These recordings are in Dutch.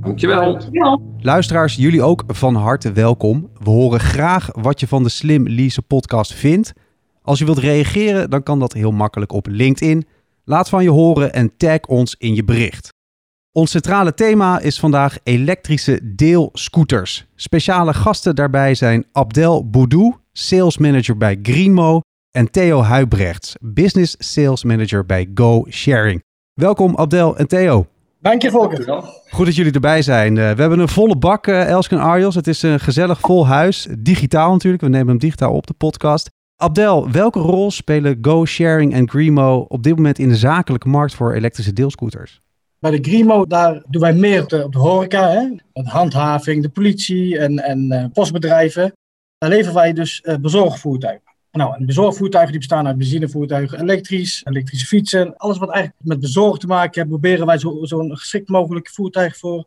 Dankjewel. Luisteraars, jullie ook van harte welkom. We horen graag wat je van de Slim Leasen podcast vindt. Als je wilt reageren, dan kan dat heel makkelijk op LinkedIn. Laat van je horen en tag ons in je bericht. Ons centrale thema is vandaag elektrische deelscooters. Speciale gasten daarbij zijn Abdel Boudou, sales manager bij Greenmo, en Theo Huibrechts, business sales manager bij Go Sharing. Welkom Abdel en Theo. Dank je, Volker. Goed dat jullie erbij zijn. Uh, we hebben een volle bak, uh, Elske en Arjos. Het is een gezellig vol huis. Digitaal natuurlijk. We nemen hem digitaal op, de podcast. Abdel, welke rol spelen Go Sharing en Greenmo op dit moment in de zakelijke markt voor elektrische deelscooters? Bij de Greenmo, daar doen wij meer op de, op de horeca. Hè? De handhaving, de politie en, en uh, postbedrijven. Daar leveren wij dus bezorgvoertuigen. Nou, en bezorgvoertuigen die bestaan uit benzinevoertuigen, elektrisch, elektrische fietsen. Alles wat eigenlijk met bezorg te maken heeft, proberen wij zo'n zo geschikt mogelijk voertuig voor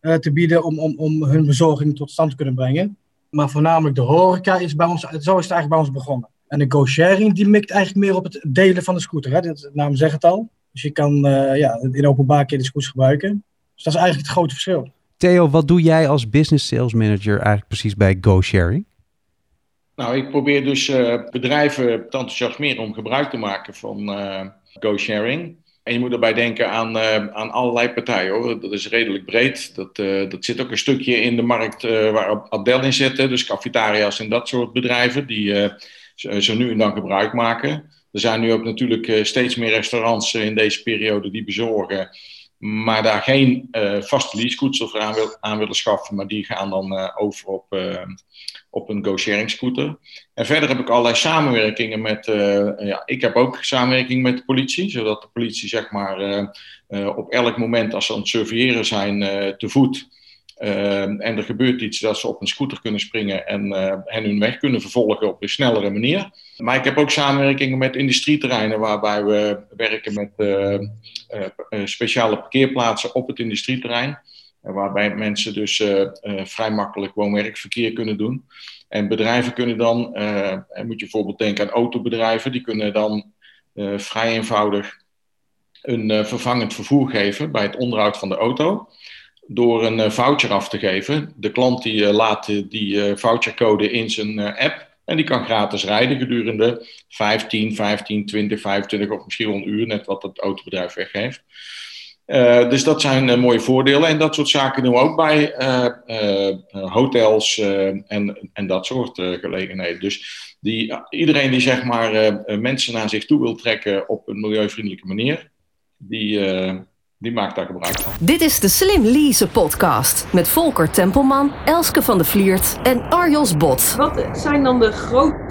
uh, te bieden om, om, om hun bezorging tot stand te kunnen brengen. Maar voornamelijk de horeca is bij ons, zo is het eigenlijk bij ons begonnen. En de go-sharing die mikt eigenlijk meer op het delen van de scooter. Hè? De naam zegt het al. Dus je kan uh, ja, in openbaar keer de scooters gebruiken. Dus dat is eigenlijk het grote verschil. Theo, wat doe jij als business sales manager eigenlijk precies bij go-sharing? Nou, ik probeer dus uh, bedrijven te enthousiasmeren om gebruik te maken van uh, go-sharing. En je moet erbij denken aan, uh, aan allerlei partijen hoor. Dat is redelijk breed. Dat, dat zit ook een stukje in de markt waar Abdel in zit. Dus cafetaria's en dat soort bedrijven die zo nu en dan gebruik maken. Er zijn nu ook natuurlijk steeds meer restaurants in deze periode die bezorgen. Maar daar geen vaste lease voor aan, aan willen schaffen. Maar die gaan dan over op op een go-sharing scooter. En verder heb ik allerlei samenwerkingen met, uh, ja, ik heb ook samenwerking met de politie, zodat de politie zeg maar uh, uh, op elk moment als ze aan het surveilleren zijn te voet en er gebeurt iets dat ze op een scooter kunnen springen en, en hun weg kunnen vervolgen op een snellere manier. Maar ik heb ook samenwerkingen met industrieterreinen waarbij we werken met speciale parkeerplaatsen op het industrieterrein. Waarbij mensen dus uh, uh, vrij makkelijk woon-werkverkeer kunnen doen. En bedrijven kunnen dan, uh, moet je bijvoorbeeld denken aan autobedrijven, die kunnen dan vrij eenvoudig een vervangend vervoer geven bij het onderhoud van de auto. Door een voucher af te geven. De klant die laat die vouchercode in zijn app. En die kan gratis rijden gedurende 15, 15, 20, 25 of misschien wel een uur, net wat het autobedrijf weggeeft. Uh, dus dat zijn uh, mooie voordelen. En dat soort zaken doen we ook bij uh, hotels en, en dat soort gelegenheden. Dus die, iedereen die zeg maar mensen naar zich toe wil trekken op een milieuvriendelijke manier, die, die maakt daar gebruik van. Dit is de Slim Lease podcast met Volker Tempelman, Elske van de Vliert en Arjos Bot. Wat zijn dan de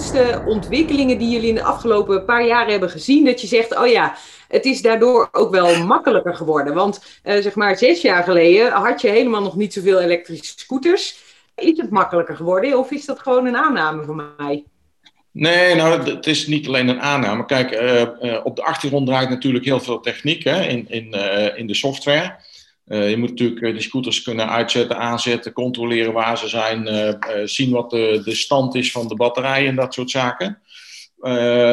grootste ontwikkelingen die jullie in de afgelopen paar jaren hebben gezien? Dat je zegt, oh ja, het is daardoor ook wel makkelijker geworden. Want uh, zeg maar zes jaar geleden had je helemaal nog niet zoveel elektrische scooters. Is het makkelijker geworden of is dat gewoon een aanname van mij? Nee, nou, het is niet alleen een aanname. Kijk, uh, uh, op de achtergrond draait natuurlijk heel veel techniek hè, in, in, in de software. Je moet natuurlijk de scooters kunnen uitzetten, aanzetten, controleren waar ze zijn, zien wat de, de stand is van de batterij en dat soort zaken.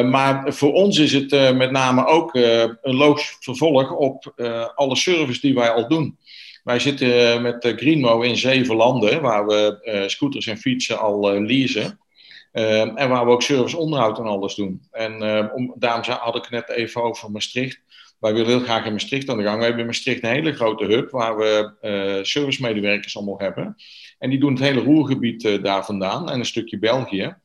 maar voor ons is het met name ook een logisch vervolg op alle service die wij al doen. Wij zitten met Greenmo in zeven landen waar we scooters en fietsen al leasen. En waar we ook service onderhoud en alles doen. En om, daarom had ik net even over Maastricht. Wij willen heel graag in Maastricht aan de gang. We hebben in Maastricht een hele grote hub waar we uh, servicemedewerkers allemaal hebben. En die doen het hele roergebied daar vandaan en een stukje België.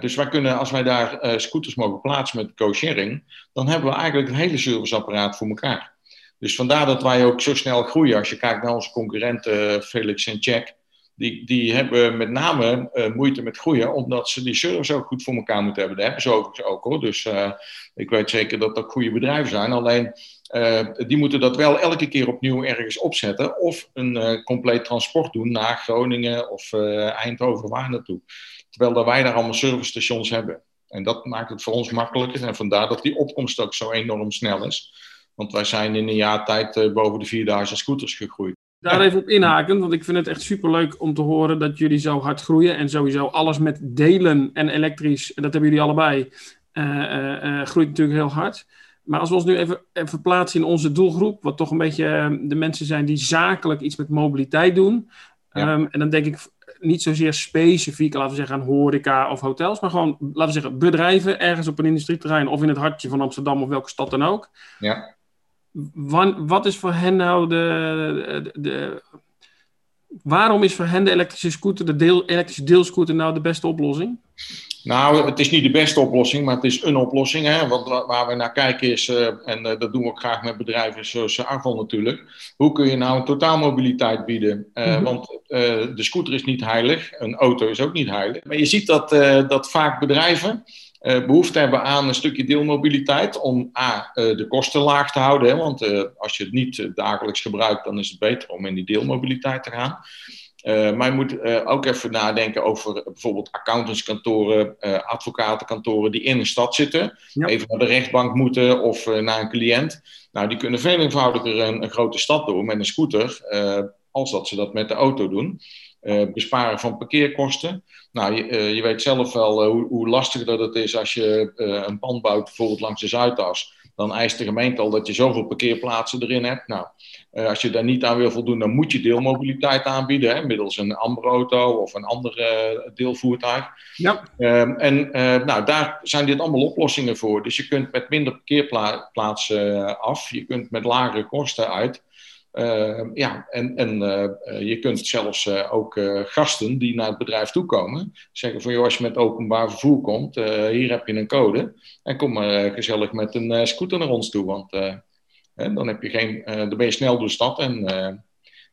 dus wij kunnen, als wij daar scooters mogen plaatsen met co-sharing, dan hebben we eigenlijk een hele serviceapparaat voor elkaar. Dus vandaar dat wij ook zo snel groeien. Als je kijkt naar onze concurrenten Felix en Check, die, die hebben met name uh, moeite met groeien, omdat ze die service ook goed voor elkaar moeten hebben. Dat hebben ze overigens ook hoor. Dus uh, ik weet zeker dat dat goede bedrijven zijn. Alleen uh, die moeten dat wel elke keer opnieuw ergens opzetten. Of een compleet transport doen naar Groningen of Eindhoven, waar naartoe. terwijl wij daar allemaal servicestations hebben. En dat maakt het voor ons makkelijker en vandaar dat die opkomst ook zo enorm snel is. Want wij zijn in een jaar tijd boven de 4000 scooters gegroeid. Daar even op inhaken, want ik vind het echt superleuk om te horen dat jullie zo hard groeien. En sowieso alles met delen en elektrisch, dat hebben jullie allebei, groeit natuurlijk heel hard. Maar als we ons nu even, even verplaatsen in onze doelgroep, wat toch een beetje ehm, de mensen zijn die zakelijk iets met mobiliteit doen. Ehm, en dan denk ik niet zozeer specifiek, laten we zeggen, aan horeca of hotels, maar gewoon, laten we zeggen, bedrijven ergens op een industrieterrein of in het hartje van Amsterdam of welke stad dan ook. Ja. Wat is voor hen nou de, de, de, Waarom is voor hen de elektrische scooter, de deel, elektrische deelscooter, nou de beste oplossing? Nou, het is niet de beste oplossing, maar het is een oplossing. Hè? Want waar we naar kijken is, uh, en uh, dat doen we ook graag met bedrijven zoals Arval natuurlijk. Hoe kun je nou een totaalmobiliteit bieden? Uh, mm -hmm. Want de scooter is niet heilig, een auto is ook niet heilig. Maar je ziet dat, dat vaak bedrijven behoefte hebben aan een stukje deelmobiliteit om A, de kosten laag te houden. Hè? Want als je het niet dagelijks gebruikt, dan is het beter om in die deelmobiliteit te gaan. Maar je moet ook even nadenken over bijvoorbeeld accountantskantoren, advocatenkantoren die in een stad zitten, ja. even naar de rechtbank moeten of naar een cliënt. Nou, die kunnen veel eenvoudiger een, een grote stad door met een scooter, als dat ze dat met de auto doen. Besparen van parkeerkosten. Nou, je, je weet zelf wel hoe, hoe, lastig dat het is als je een pand bouwt, bijvoorbeeld langs de Zuidas. Dan eist de gemeente al dat je zoveel parkeerplaatsen erin hebt. Nou, als je daar niet aan wil voldoen, dan moet je deelmobiliteit aanbieden, hè, middels een Amber-auto of een ander deelvoertuig. Ja. Uh, en nou, daar zijn dit allemaal oplossingen voor. Dus je kunt met minder parkeerplaatsen af, je kunt met lagere kosten uit. Ja, en, en je kunt zelfs ook gasten die naar het bedrijf toekomen zeggen van joh, als je met openbaar vervoer komt, hier heb je een code en kom maar gezellig met een scooter naar ons toe, want dan, heb je geen, dan ben je snel door de stad en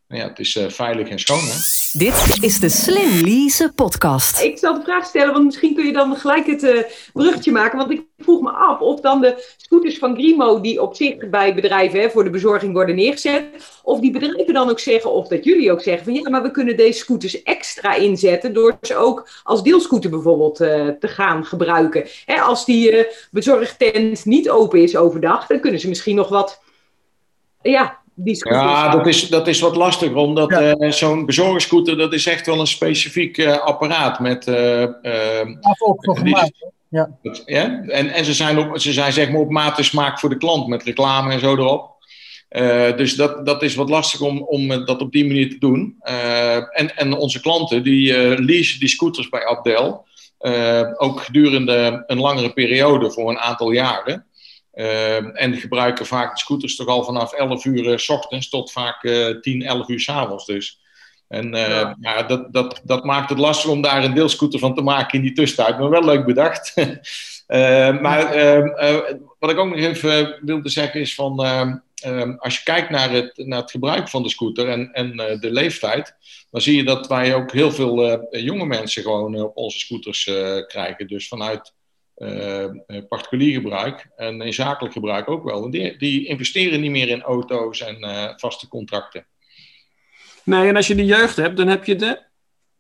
ja, het is uh, veilig en schoon. Hè? Dit is de Slim Lease podcast. Ik zal de vraag stellen, want misschien kun je dan gelijk het bruggetje maken. Want ik vroeg me af of dan de scooters van Grimo, die op zich bij bedrijven hè, voor de bezorging worden neergezet, of die bedrijven dan ook zeggen, of dat jullie ook zeggen van ja, maar we kunnen deze scooters extra inzetten door ze ook als deelscooter bijvoorbeeld te gaan gebruiken. Hè, als die bezorgtent niet open is overdag, dan kunnen ze misschien nog wat ja, die. Ja, dat is, dat is wat lastig, omdat ja. uh, zo'n bezorgerscooter, dat is echt wel een specifiek uh, apparaat met... Uh, ook voor gemaakt. Ja. ja? En, en ze zijn, op, ze zijn zeg maar op maat en smaak voor de klant, met reclame en zo erop. dus dat, dat is wat lastig om, om dat op die manier te doen. en, en onze klanten, die leasen die scooters bij Abdel, ook gedurende een langere periode voor een aantal jaren. Uh, en gebruiken vaak de scooters toch al vanaf 11 uur uh, s ochtends tot vaak uh, 10, 11 uur s avonds. Dus. En ja. ja. dat, dat, dat maakt het lastig om daar een deelscooter van te maken in die tussentijd. Maar wel leuk bedacht. maar ehm, wat ik ook nog even wilde zeggen is van... ehm, als je kijkt naar het, naar het gebruik van de scooter en, en de leeftijd... dan zie je dat wij ook heel veel jonge mensen gewoon op onze scooters krijgen. Dus vanuit uh, particulier gebruik en in zakelijk gebruik ook wel. Die, die investeren niet meer in auto's en uh, vaste contracten. Nee, en als je de jeugd hebt, dan heb je de.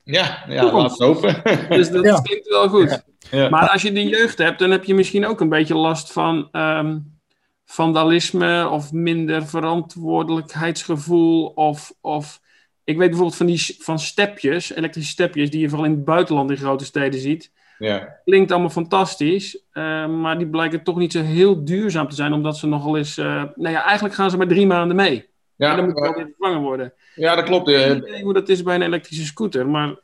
Ja, ja laat het hopen. Dus dat ja. klinkt wel goed. Ja. Ja. Maar als je de jeugd hebt, dan heb je misschien ook een beetje last van um, vandalisme of minder verantwoordelijkheidsgevoel. Of, of ik weet bijvoorbeeld van die van stepjes, elektrische stepjes, die je vooral in het buitenland in grote steden ziet. Ja. Klinkt allemaal fantastisch, uh, maar die blijken toch niet zo heel duurzaam te zijn, omdat ze nogal eens. Uh, nou ja, eigenlijk gaan ze maar drie maanden mee. Ja, en dan moet wel weer vervangen worden. Ja, dat klopt. Ik weet niet hoe dat is bij een elektrische scooter, maar.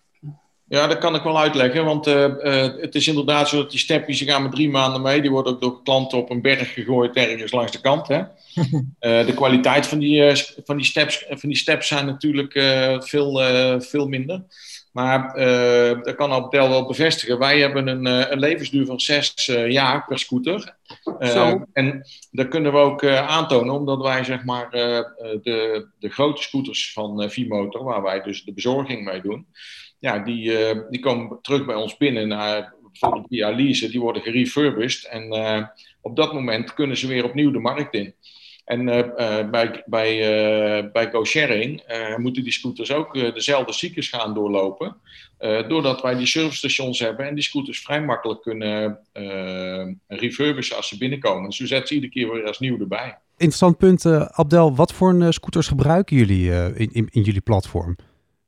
Ja, dat kan ik wel uitleggen, want uh, het is inderdaad zo dat die stepjes, die gaan maar drie maanden mee. Die worden ook door klanten op een berg gegooid ergens langs de kant. Hè? de kwaliteit van die, van, die steps, van die steps zijn natuurlijk veel, veel minder. Maar uh, dat kan Abdel wel bevestigen. Wij hebben een, uh, een levensduur van zes uh, jaar per scooter. en dat kunnen we ook aantonen, omdat wij zeg maar de, de grote scooters van V-Motor, waar wij dus de bezorging mee doen, ja, die, die komen terug bij ons binnen naar bijvoorbeeld via lease. Die worden gerefurbished en op dat moment kunnen ze weer opnieuw de markt in. En bij, bij, bij GoSharing moeten die scooters ook dezelfde cyclus gaan doorlopen. doordat wij die servicestations hebben en die scooters vrij makkelijk kunnen refurbishen als ze binnenkomen. Dus we zetten ze iedere keer weer als nieuw erbij. Interessant punt, Abdel. Wat voor scooters gebruiken jullie in, in, in jullie platform?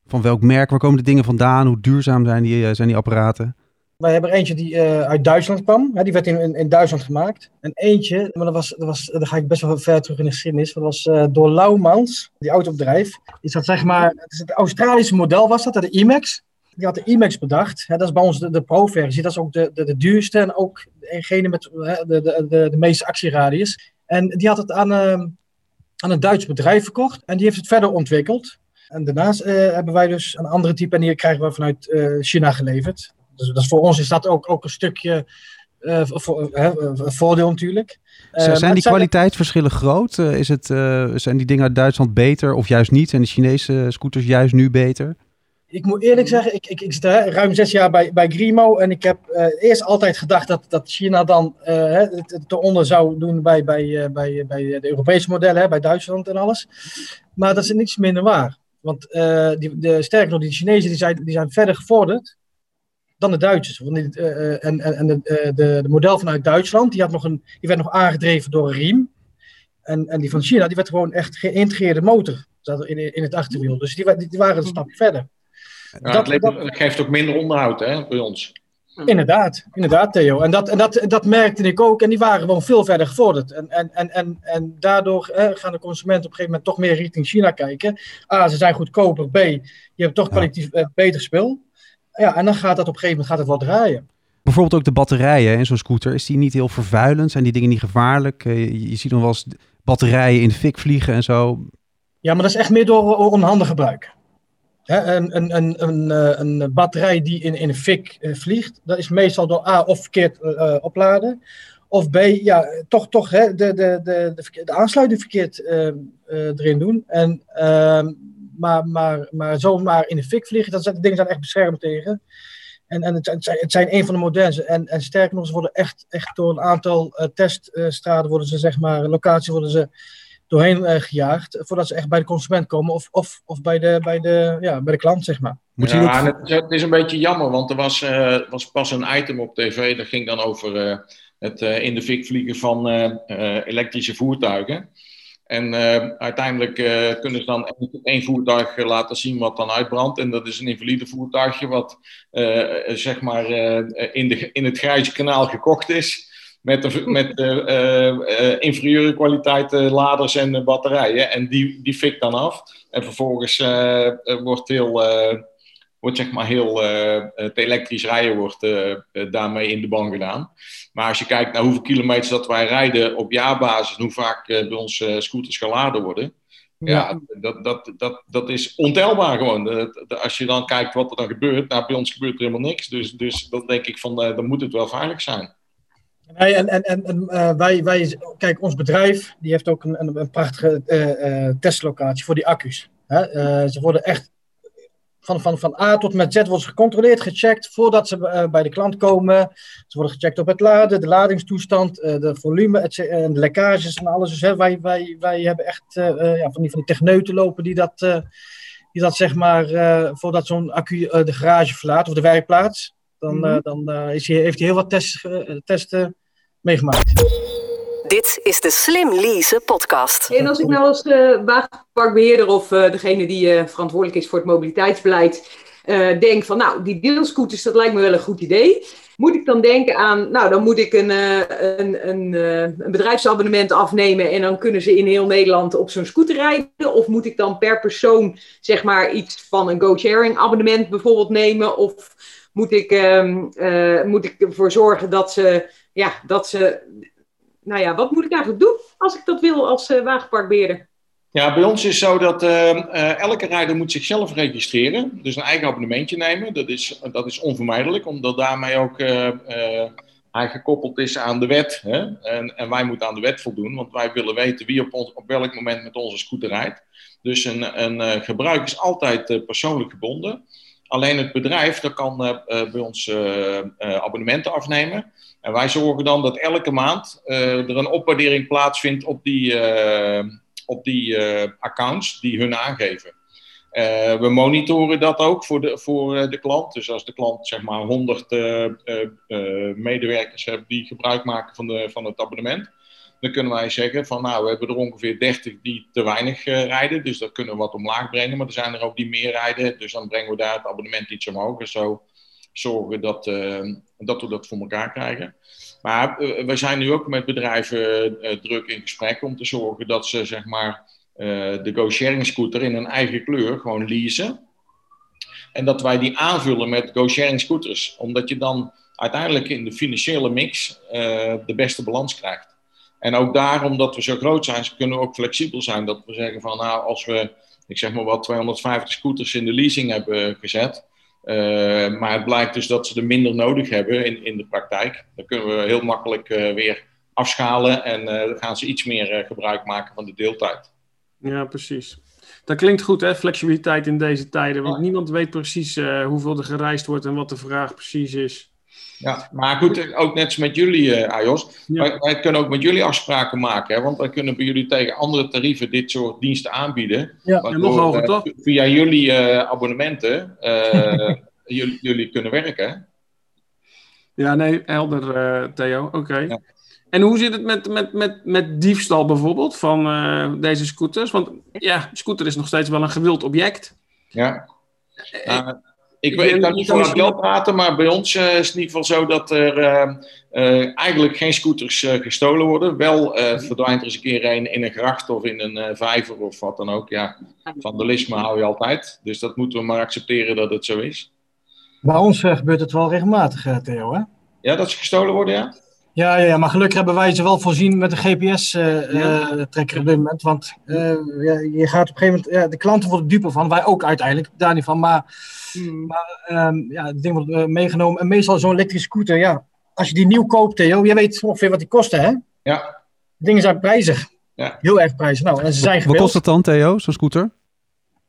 Van welk merk? Waar komen de dingen vandaan? Hoe duurzaam zijn die, zijn die apparaten? Wij hebben er eentje die uh, uit Duitsland kwam. Hè, die werd in, in, Duitsland gemaakt. En eentje, maar dat was, dat was, dan ga ik best wel ver terug in de geschiedenis. Dat was uh, door Laumans, die autobedrijf. Is dat zeg maar, het, is het Australische model was dat, de IMAX. Die had de IMAX bedacht. Hè, dat is bij ons de, de Pro-versie. Dat is ook de, de, de duurste en ook degene met de, de, de, de meeste actieradius. En die had het aan, uh, aan een Duits bedrijf verkocht. En die heeft het verder ontwikkeld. En daarnaast hebben wij dus een andere type en die krijgen we vanuit China geleverd. Dus, dus, voor ons is dat ook, ook een stukje uh, voor, uh, voordeel natuurlijk. Uh, zijn die kwaliteitsverschillen groot? is het, zijn die dingen uit Duitsland beter of juist niet? Zijn de Chinese scooters juist nu beter? Ik moet eerlijk zeggen, ik, ik, ik zit ruim zes jaar bij, bij Grimo en ik heb eerst altijd gedacht dat, dat China dan het, het eronder zou doen bij, bij, bij, bij de Europese modellen, bij Duitsland en alles. Maar dat is niets minder waar. Want die, de, sterker nog, die Chinezen die zijn, die zijn verder gevorderd dan de Duitsers. Want uh, en en de, de, de, model vanuit Duitsland, die, had nog een, die werd nog aangedreven door een riem. En, en die van China, die werd gewoon echt geïntegreerde motor in, in het achterwiel. Dus die, die waren een stapje verder. Ja, dat, dat, geeft ook minder onderhoud hè, bij ons. Inderdaad, inderdaad Theo. En dat, en dat, dat merkte ik ook. En die waren gewoon veel verder gevorderd. En, en, en, en, en daardoor gaan de consumenten op een gegeven moment toch meer richting China kijken. A, ze zijn goedkoper. B, je hebt toch kwalitatief beter spul ja, en dan gaat dat op een gegeven moment gaat het wel draaien. Bijvoorbeeld ook de batterijen in zo'n scooter. Is die niet heel vervuilend? Zijn die dingen niet gevaarlijk? Eh, je, je ziet nog wel eens batterijen in de fik vliegen en zo. Ja, maar dat is echt meer door onhandig gebruik. een, een, een, een, eh, een batterij die in, in een fik vliegt, dat is meestal door A of verkeerd uh, opladen. Of B, ja, toch, toch hè, de, de, de, de, de aansluiting verkeerd erin doen. En ehm, maar, maar, maar zomaar in de fik vliegen, dat zijn, dingen zijn echt beschermd tegen. En, en het, zijn, het zijn een van de moderne. En, en sterker nog, ze worden echt, echt door een aantal uh, teststraten, worden ze, zeg maar, locaties worden ze doorheen uh, gejaagd. Voordat ze echt bij de consument komen of, of, of bij, de, bij, de, ja, bij de klant, zeg maar. Moet ja, het, het, is een beetje jammer, want er was, uh, was pas een item op tv. Dat ging dan over het in de fik vliegen van elektrische voertuigen. En uh, uiteindelijk uh, kunnen ze dan één voertuig uh, laten zien wat dan uitbrandt. En dat is een invalide voertuigje wat zeg maar in, de, in het grijze kanaal gekocht is. Met, met inferieure kwaliteit laders en batterijen. En die, die fikt dan af. En vervolgens wordt heel wordt zeg maar heel uh, het elektrisch rijden wordt uh, daarmee in de ban gedaan. Maar als je kijkt naar hoeveel kilometers dat wij rijden op jaarbasis en hoe vaak bij ons scooters geladen worden, ja, dat, dat, dat, dat is ontelbaar gewoon. als je dan kijkt wat er dan gebeurt, nou, bij ons gebeurt er helemaal niks. Dus, dus dan denk ik van, dan moet het wel veilig zijn. Nee, en en, en, en wij, wij, kijk, ons bedrijf die heeft ook een, een, een prachtige testlocatie voor die accu's. Hè? ze worden echt van, van, van A tot met Z wordt ze gecontroleerd, gecheckt voordat ze uh, bij de klant komen. Ze worden gecheckt op het laden, de ladingstoestand, uh, de volume, en de lekkages en alles. Dus hè, wij, wij, wij hebben echt uh, ja, van, die, van die techneuten lopen die dat, die dat zeg maar, voordat zo'n accu de garage verlaat of de werkplaats, dan, mm -hmm. dan is hij, heeft hij heel wat tests, testen meegemaakt. Dit is de Slim Lease podcast. En als ik nou als uh, wagenparkbeheerder of uh, degene die uh, verantwoordelijk is voor het mobiliteitsbeleid denk van nou, die deelscooters, dat lijkt me wel een goed idee. Moet ik dan denken aan, nou dan moet ik een, een, een, een bedrijfsabonnement afnemen en dan kunnen ze in heel Nederland op zo'n scooter rijden? Of moet ik dan per persoon zeg maar iets van een go-sharing abonnement bijvoorbeeld nemen? Of moet ik, um, moet ik ervoor zorgen dat ze, ja, dat ze nou ja, wat moet ik eigenlijk doen als ik dat wil als uh, wagenparkbeheerder? Ja, bij ons is zo dat uh, uh, elke rijder moet zichzelf registreren. Dus een eigen abonnementje nemen. Dat is, dat is onvermijdelijk, omdat daarmee ook hij gekoppeld is aan de wet. Hè? En, en, wij moeten aan de wet voldoen, want wij willen weten wie op, ons, op welk moment met onze scooter rijdt. Dus een, een gebruik is altijd persoonlijk gebonden. Alleen het bedrijf dat kan bij ons abonnementen afnemen. En wij zorgen dan dat elke maand er een opwaardering plaatsvindt op die, op die accounts die hun aangeven. We monitoren dat ook voor de, voor de klant. Dus als de klant zeg maar 100 uh, uh, medewerkers heeft die gebruik maken van, de, van het abonnement, dan kunnen wij zeggen van nou, we hebben er ongeveer 30 die te weinig uh, rijden. Dus dat kunnen we wat omlaag brengen. Maar er zijn er ook die meer rijden. Dus dan brengen we daar het abonnement iets omhoog. En zo zorgen dat, uh, dat we dat voor elkaar krijgen. Maar uh, we zijn nu ook met bedrijven druk in gesprek om te zorgen dat ze zeg maar de go-sharing scooter in een eigen kleur gewoon leasen. En dat wij die aanvullen met go-sharing scooters. Omdat je dan uiteindelijk in de financiële mix de beste balans krijgt. En ook daarom dat we zo groot zijn, kunnen we ook flexibel zijn. Dat we zeggen van nou, als we, ik zeg maar wat, 250 scooters in de leasing hebben gezet. Uh, maar het blijkt dus dat ze er minder nodig hebben in, in de praktijk. Dan kunnen we heel makkelijk uh, weer afschalen en uh, dan gaan ze iets meer gebruik maken van de deeltijd. Ja, precies. Dat klinkt goed, hè? Flexibiliteit in deze tijden. Want ja. niemand weet precies hoeveel er gereisd wordt en wat de vraag precies is. Ja, maar goed, ook net als met jullie, uh, Ajos. Ja. Wij, wij, kunnen ook met jullie afspraken maken. Hè? Want wij kunnen bij jullie tegen andere tarieven dit soort diensten aanbieden. Ja, en nog hoger, uh, toch? Via jullie uh, abonnementen jullie, jullie, kunnen werken. Ja, nee, helder, Theo. Oké. Okay. Ja. En hoe zit het met, met, met, met diefstal bijvoorbeeld van deze scooters? Want ja, scooter is nog steeds wel een gewild object. Ja. Ik, ik, kan niet van Abdel praten, maar bij ons uh, is het in ieder geval zo dat er uh, uh, eigenlijk geen scooters gestolen worden. Wel verdwijnt er eens een keer een in een gracht of in een vijver of wat dan ook. Ja, vandalisme hou je altijd. Dus dat moeten we maar accepteren dat het zo is. Bij ons gebeurt het wel regelmatig, Theo, hè? Ja, dat ze gestolen worden, ja? Ja, ja, ja, maar gelukkig hebben wij ze wel voorzien met een GPS-trekker ja. op dit moment. Want ja, je gaat op een gegeven moment, ja, de klanten worden dupe van, wij ook uiteindelijk, daar niet van. Maar Hmm. Maar um, ja, het ding wordt uh, meegenomen. En meestal zo'n elektrische scooter, ja. Als je die nieuw koopt, Theo, je weet ongeveer wat die kosten, hè? Ja. Dingen zijn prijzig. Ja. Heel erg prijzig. Nou, en ze zijn Wat kost het dan, Theo, zo'n scooter?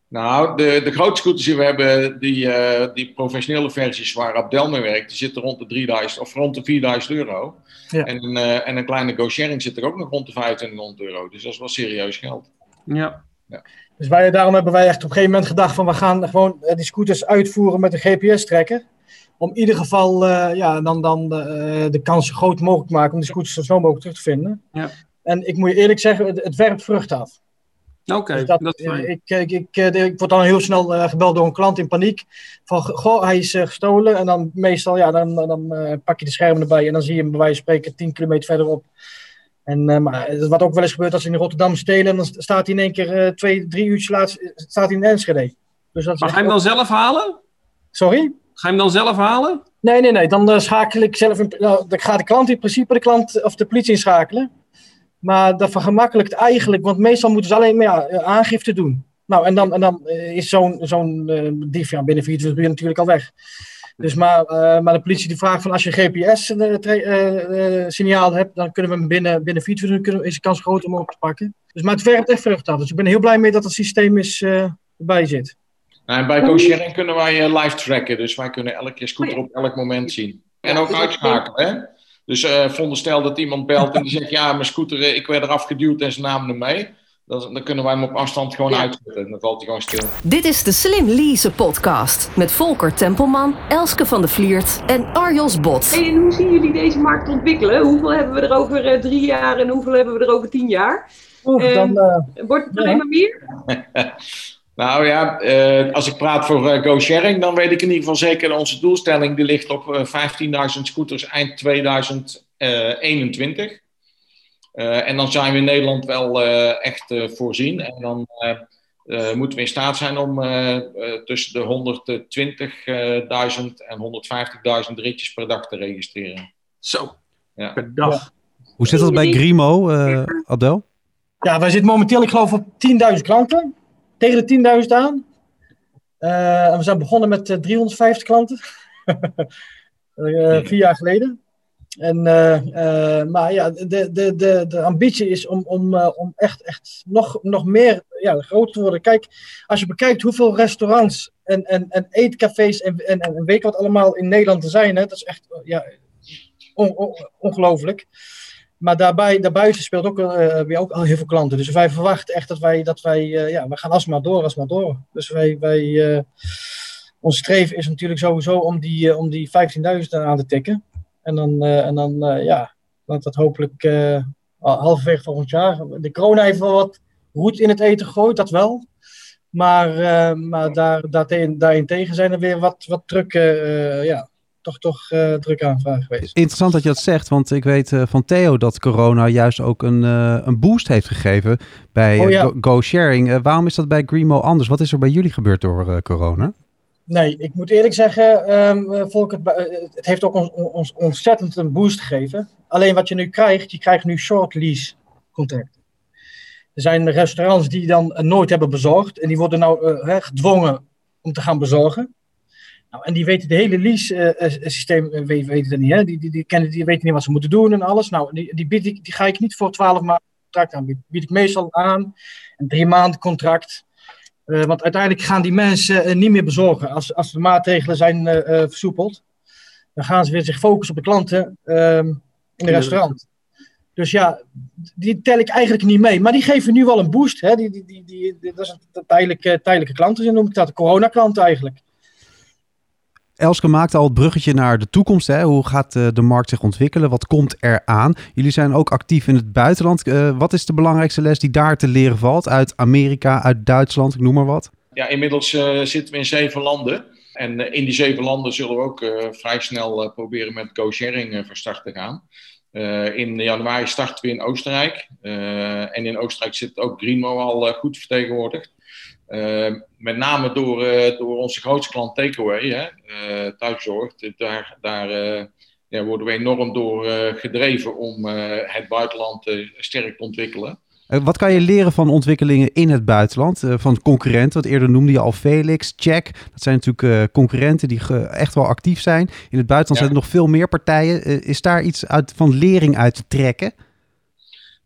Nou, de, de grote scooters die we hebben, die, uh, die professionele versies waar Abdel mee werkt, die zitten rond de 3000 of rond de 4000 euro. Ja. En, uh, en een kleine go-sharing zit er ook nog rond de 2500 euro. Dus dat is wel serieus geld. Ja. ja. Dus wij, daarom hebben wij echt op een gegeven moment gedacht van we gaan gewoon die scooters uitvoeren met een GPS-trekker. Om in ieder geval uh, ja, dan, dan uh, de kans zo groot mogelijk te maken om die scooters zo snel mogelijk terug te vinden. Ja. En ik moet je eerlijk zeggen, het, het werpt vrucht af. Oké, okay, dus dat, dat is ik, ik, ik, ik, word dan heel snel uh, gebeld door een klant in paniek. Van, goh, hij is gestolen. En dan meestal, ja, dan, dan pak je de schermen erbij. En dan zie je hem bij wijze van spreken 10 kilometer verderop en, maar wat ook wel eens gebeurt als ze in Rotterdam stelen, dan staat hij in één keer twee, drie uurtjes later staat hij in Enschede. Dus dat maar ga je hem dan zelf halen? Sorry? Ga je hem dan zelf halen? Nee, nee, nee. Dan schakel ik zelf. In, nou, dan gaat de klant in principe de klant of de politie inschakelen. Maar dat vergemakkelijkt eigenlijk, want meestal moeten ze alleen maar ja, aangifte doen. Nou, en dan, en dan is zo'n zo'n dief ja, binnen 24 uur natuurlijk al weg. Dus maar, uh, maar de politie die vraagt van als je GPS-signaal uh, hebt, dan kunnen we hem binnen, binnen 24 uur, is de kans groot om op te pakken. Dus maar het werkt echt vrucht af. Dus ik ben heel blij mee dat het systeem is, uh, erbij zit. Nou, en bij co-sharing kunnen wij live tracken. Dus wij kunnen elke scooter op elk moment zien. En ook uitschakelen. Hè? Dus uh, veronderstel dat iemand belt en die zegt: Ja, mijn scooter, ik werd eraf geduwd en ze namen hem mee. Dan, dan, kunnen wij hem op afstand gewoon ja. uitzetten. Dan valt hij gewoon stil. Dit is de Slim Lease podcast. Met Volker Tempelman, Elske van de Vliert en Arjos Bot. Hey, en hoe zien jullie deze markt ontwikkelen? Hoeveel hebben we er over uh, drie jaar en hoeveel hebben we er over tien jaar? Oeh, uh, dan, uh, wordt het alleen maar meer? nou ja, als ik praat voor Go Sharing, dan weet ik in ieder geval zeker dat onze doelstelling die ligt op 15.000 scooters eind 2021. Uh, en dan zijn we in Nederland wel uh, echt uh, voorzien. En dan moeten we in staat zijn om tussen de 120.000 en 150.000 ritjes per dag te registreren. Zo, ja. per dag. Hoe zit dat bij Grimo, Abdel? Ja, wij zitten momenteel, ik geloof, op 10.000 klanten. Tegen de 10.000 aan. en we zijn begonnen met 350 klanten. vier jaar geleden. En, maar ja, de, de, de, de ambitie is om, om, om echt, echt nog, nog meer ja, groter te worden. Kijk, als je bekijkt hoeveel restaurants en, en, en eetcafés en, en, en weet wat allemaal in Nederland er zijn, hè, dat is echt ja, ongelooflijk. Maar daarbij, daarbuiten speelt ook, uh, weer ook al heel veel klanten. Dus wij verwachten echt dat wij, dat wij uh, ja, we gaan alsmaar door, alsmaar door. Dus wij, wij uh, ons streven is natuurlijk sowieso om die, om die 15.000 aan te tikken. En dan, en dan ja, dat dat hopelijk halverwege volgend jaar. De corona heeft wel wat roet in het eten gegooid, dat wel. Maar, maar daar, daartegen, daarentegen zijn er weer wat, wat drukke ja, toch, toch uh, druk aanvraag geweest. Interessant dat je dat zegt, want ik weet uh, van Theo dat corona juist ook een, uh, een boost heeft gegeven bij oh, ja. Go, Sharing. waarom is dat bij Greenmo anders? Wat is er bij jullie gebeurd door corona? Nee, ik moet eerlijk zeggen, um, Volker, het heeft ook ons, ons ontzettend een boost gegeven. Alleen wat je nu krijgt, je krijgt nu short lease contracten. Er zijn restaurants die dan nooit hebben bezorgd en die worden nou gedwongen om te gaan bezorgen. Nou, en die weten de hele lease-systeem, uh, weten, weten dat niet. Hè? Die, die, die, kennen, die weten niet wat ze moeten doen en alles. Nou, die, die, bied ik, die ga ik niet voor 12 maanden contract aan. Die bied ik meestal aan. Een drie maanden contract. Uh, want uiteindelijk gaan die mensen uh, niet meer bezorgen. Als, als de maatregelen zijn versoepeld, dan gaan ze weer zich focussen op de klanten ehm, in het restaurant. Dus ja, die tel ik eigenlijk niet mee. Maar die geven nu wel een boost. Hè? Die, die, die, die, dat is een tijdelijke, tijdelijke klanten, noem ik dat. De coronaklanten eigenlijk. Elske maakt al het bruggetje naar de toekomst. Hè? Hoe gaat de, eh, de markt zich ontwikkelen? Wat komt er aan? Jullie zijn ook actief in het buitenland. Uh, wat is de belangrijkste les die daar te leren valt? Uit Amerika, uit Duitsland, ik noem maar wat. Ja, inmiddels uh, zitten we in zeven landen. En in die zeven landen zullen we ook vrij snel proberen met co-sharing van start te gaan. in januari starten we in Oostenrijk. en in Oostenrijk zit ook Greenmo al goed vertegenwoordigd. Uh, met name door, uh, door onze grootste klant Takeaway, hè, uh, thuiszorg. Daar, daar ja, worden we enorm door gedreven om het buitenland sterk te ontwikkelen. Wat kan je leren van ontwikkelingen in het buitenland? van concurrenten, want eerder noemde je al Felix, Check. Dat zijn natuurlijk concurrenten die echt wel actief zijn. In het buitenland zijn er nog veel meer partijen. is daar iets uit, van lering uit te trekken?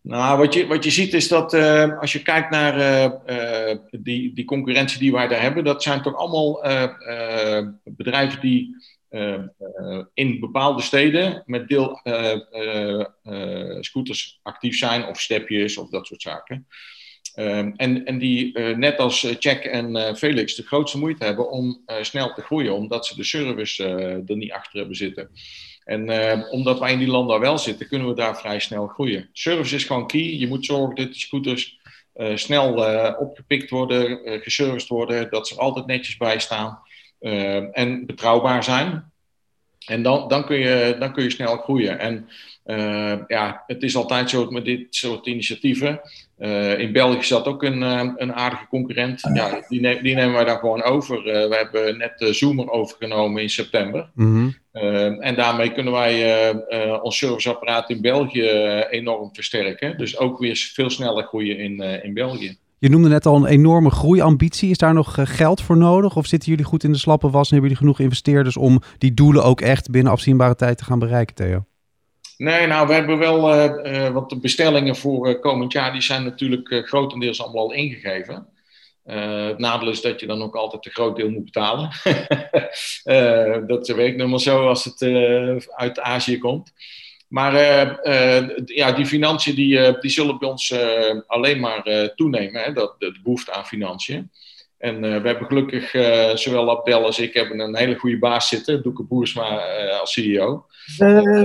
Nou, wat je, wat je ziet is dat uh, als je kijkt naar uh, uh, die, die concurrentie die wij daar hebben, dat zijn toch allemaal bedrijven die in bepaalde steden met deel scooters actief zijn, of stepjes of dat soort zaken. en, en die net als Check en Felix de grootste moeite hebben om snel te groeien, omdat ze de service er niet achter hebben zitten. En uh, omdat wij in die landen wel zitten, kunnen we daar vrij snel groeien. Service is gewoon key. Je moet zorgen dat die scooters uh, snel uh, opgepikt worden, geserviced worden, dat ze altijd netjes bij staan en betrouwbaar zijn. En dan, dan, kun je, dan kun je snel groeien. En ja, het is altijd zo met dit soort initiatieven. Uh, in België zat ook een, een aardige concurrent. Ja, die, die, nemen wij dan gewoon over. We hebben net Zoomer overgenomen in september. Mm -hmm. en daarmee kunnen wij ons serviceapparaat in België enorm versterken. Dus ook weer veel sneller groeien in, in België. Je noemde net al een enorme groeiambitie. Is daar nog geld voor nodig? Of zitten jullie goed in de slappe was en hebben jullie genoeg investeerders om die doelen ook echt binnen afzienbare tijd te gaan bereiken, Theo? Nee, nou, we hebben wel, uh, uh, want de bestellingen voor komend jaar, die zijn natuurlijk grotendeels allemaal al ingegeven. het nadeel is dat je dan ook altijd een groot deel moet betalen. dat werkt helemaal zo als het uit Azië komt. Maar ja, die financiën die, die zullen bij ons alleen maar toenemen, hè, dat, de behoefte aan financiën. En uh, we hebben gelukkig, uh, zowel Abdel als ik, hebben een hele goede baas zitten. Doeke Boersma uh, als CEO.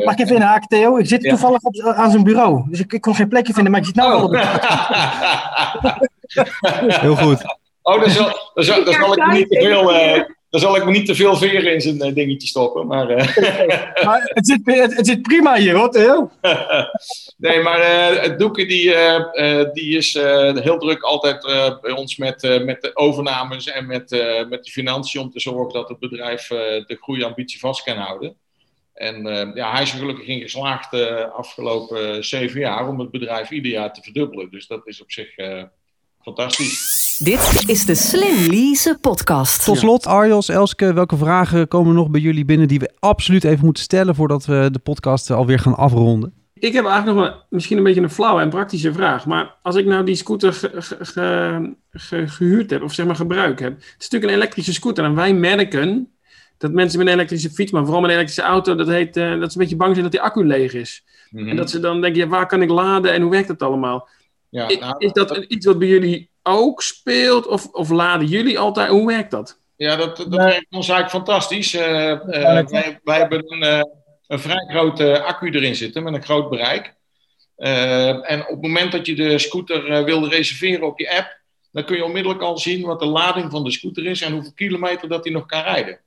mag ik even inhaken, Theo? Ik zit ja. toevallig op, aan zijn bureau. Dus ik, ik, kon geen plekje vinden, maar ik zit nou wel op Heel goed. Oh, dan zal, dan zal, dan zal ik niet te veel dan zal ik me niet te veel veren in zijn uh, dingetje stoppen. Maar, uh... maar het, zit, het, het, zit prima hier, hoor, nee, maar uh, het Doeken die, die is heel druk altijd bij ons met, met de overnames en met, met de financiën om te zorgen dat het bedrijf de groeiambitie vast kan houden. En ja, hij is er gelukkig in geslaagd de afgelopen zeven jaar om het bedrijf ieder jaar te verdubbelen. Dus dat is op zich fantastisch. Dit is de Slim Lease podcast. Tot slot, Arjos, Elske, welke vragen komen nog bij jullie binnen die we absoluut even moeten stellen voordat we de podcast alweer gaan afronden? Ik heb eigenlijk nog een, misschien een beetje een flauwe en praktische vraag. Maar als ik nou die scooter gehuurd heb, of zeg maar gebruik heb. Het is natuurlijk een elektrische scooter. En wij merken dat mensen met een elektrische fiets, maar vooral met een elektrische auto, dat, heet, uh, dat ze een beetje bang zijn dat die accu leeg is. Mhm. En dat ze dan denken, ja, waar kan ik laden en hoe werkt dat allemaal? Ja, nou, is, dat iets wat bij jullie ook speelt? Of, of laden jullie altijd? Hoe werkt dat? Ja, dat, dat werkt ons eigenlijk fantastisch. Uh, uh, wij, wij, hebben een, een vrij grote accu erin zitten met een groot bereik. en op het moment dat je de scooter wilde reserveren op je app, dan kun je onmiddellijk al zien wat de lading van de scooter is en hoeveel kilometer dat hij nog kan rijden.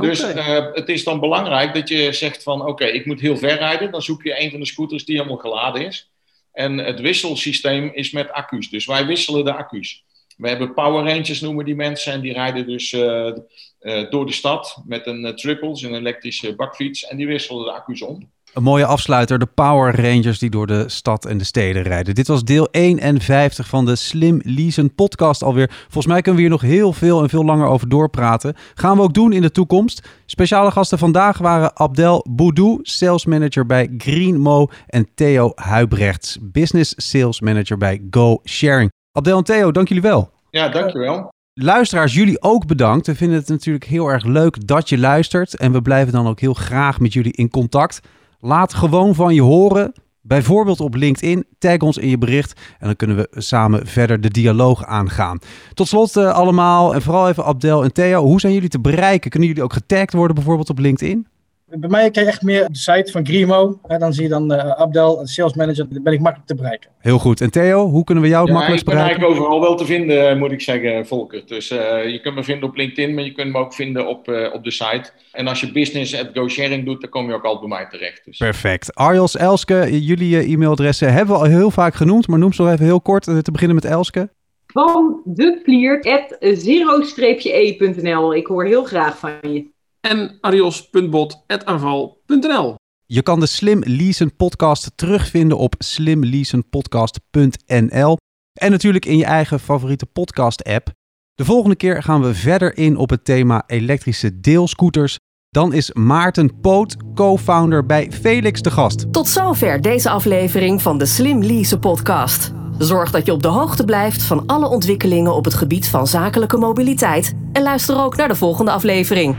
Dus uh, het is dan belangrijk dat je zegt van oké, ik moet heel ver rijden. Dan zoek je een van de scooters die helemaal geladen is. En het wisselsysteem is met accu's. Dus wij wisselen de accu's. We hebben power rangers noemen die mensen. En die rijden dus uh, uh, door de stad met een triples, een elektrische bakfiets. En die wisselen de accu's om. Een mooie afsluiter, de Power Rangers die door de stad en de steden rijden. Dit was deel 51 van de Slim Leasen podcast alweer. Volgens mij kunnen we hier nog heel veel en veel langer over doorpraten. Gaan we ook doen in de toekomst. Speciale gasten vandaag waren Abdel Boudou, sales manager bij Greenmo en Theo Huibrechts, business sales manager bij Go Sharing. Abdel en Theo, dank jullie wel. Ja, dankjewel. Luisteraars, jullie ook bedankt. We vinden het natuurlijk heel erg leuk dat je luistert. En we blijven dan ook heel graag met jullie in contact. Laat gewoon van je horen. Bijvoorbeeld op LinkedIn. Tag ons in je bericht. En dan kunnen we samen verder de dialoog aangaan. Tot slot uh, allemaal. En vooral even Abdel en Theo. Hoe zijn jullie te bereiken? Kunnen jullie ook getagd worden bijvoorbeeld op LinkedIn? Bij mij krijg je echt meer de site van Grimo. En dan zie je dan uh, Abdel, sales manager. Dan ben ik makkelijk te bereiken. Heel goed. En Theo, hoe kunnen we jou het ja, makkelijkst bereiken? Ik ben eigenlijk overal wel te vinden, moet ik zeggen, Volker. Dus uh, je kunt me vinden op LinkedIn, maar je kunt me ook vinden op, uh, op de site. En als je business at GoSharing doet, dan kom je ook altijd bij mij terecht. Dus. Perfect. Arjos, Elske, jullie e-mailadressen hebben we al heel vaak genoemd. Maar noem ze nog even heel kort, te beginnen met Elske. Van de vliert at zero-e.nl. Ik hoor heel graag van je en arios.bot.aval.nl. Je kan de Slim Leasen podcast terugvinden op slimleasenpodcast.nl en natuurlijk in je eigen favoriete podcast app. De volgende keer gaan we verder in op het thema elektrische deelscooters. Dan is Maarten Poot, co-founder bij Felix de gast. Tot zover deze aflevering van de Slim Lease podcast. Zorg dat je op de hoogte blijft van alle ontwikkelingen op het gebied van zakelijke mobiliteit en luister ook naar de volgende aflevering.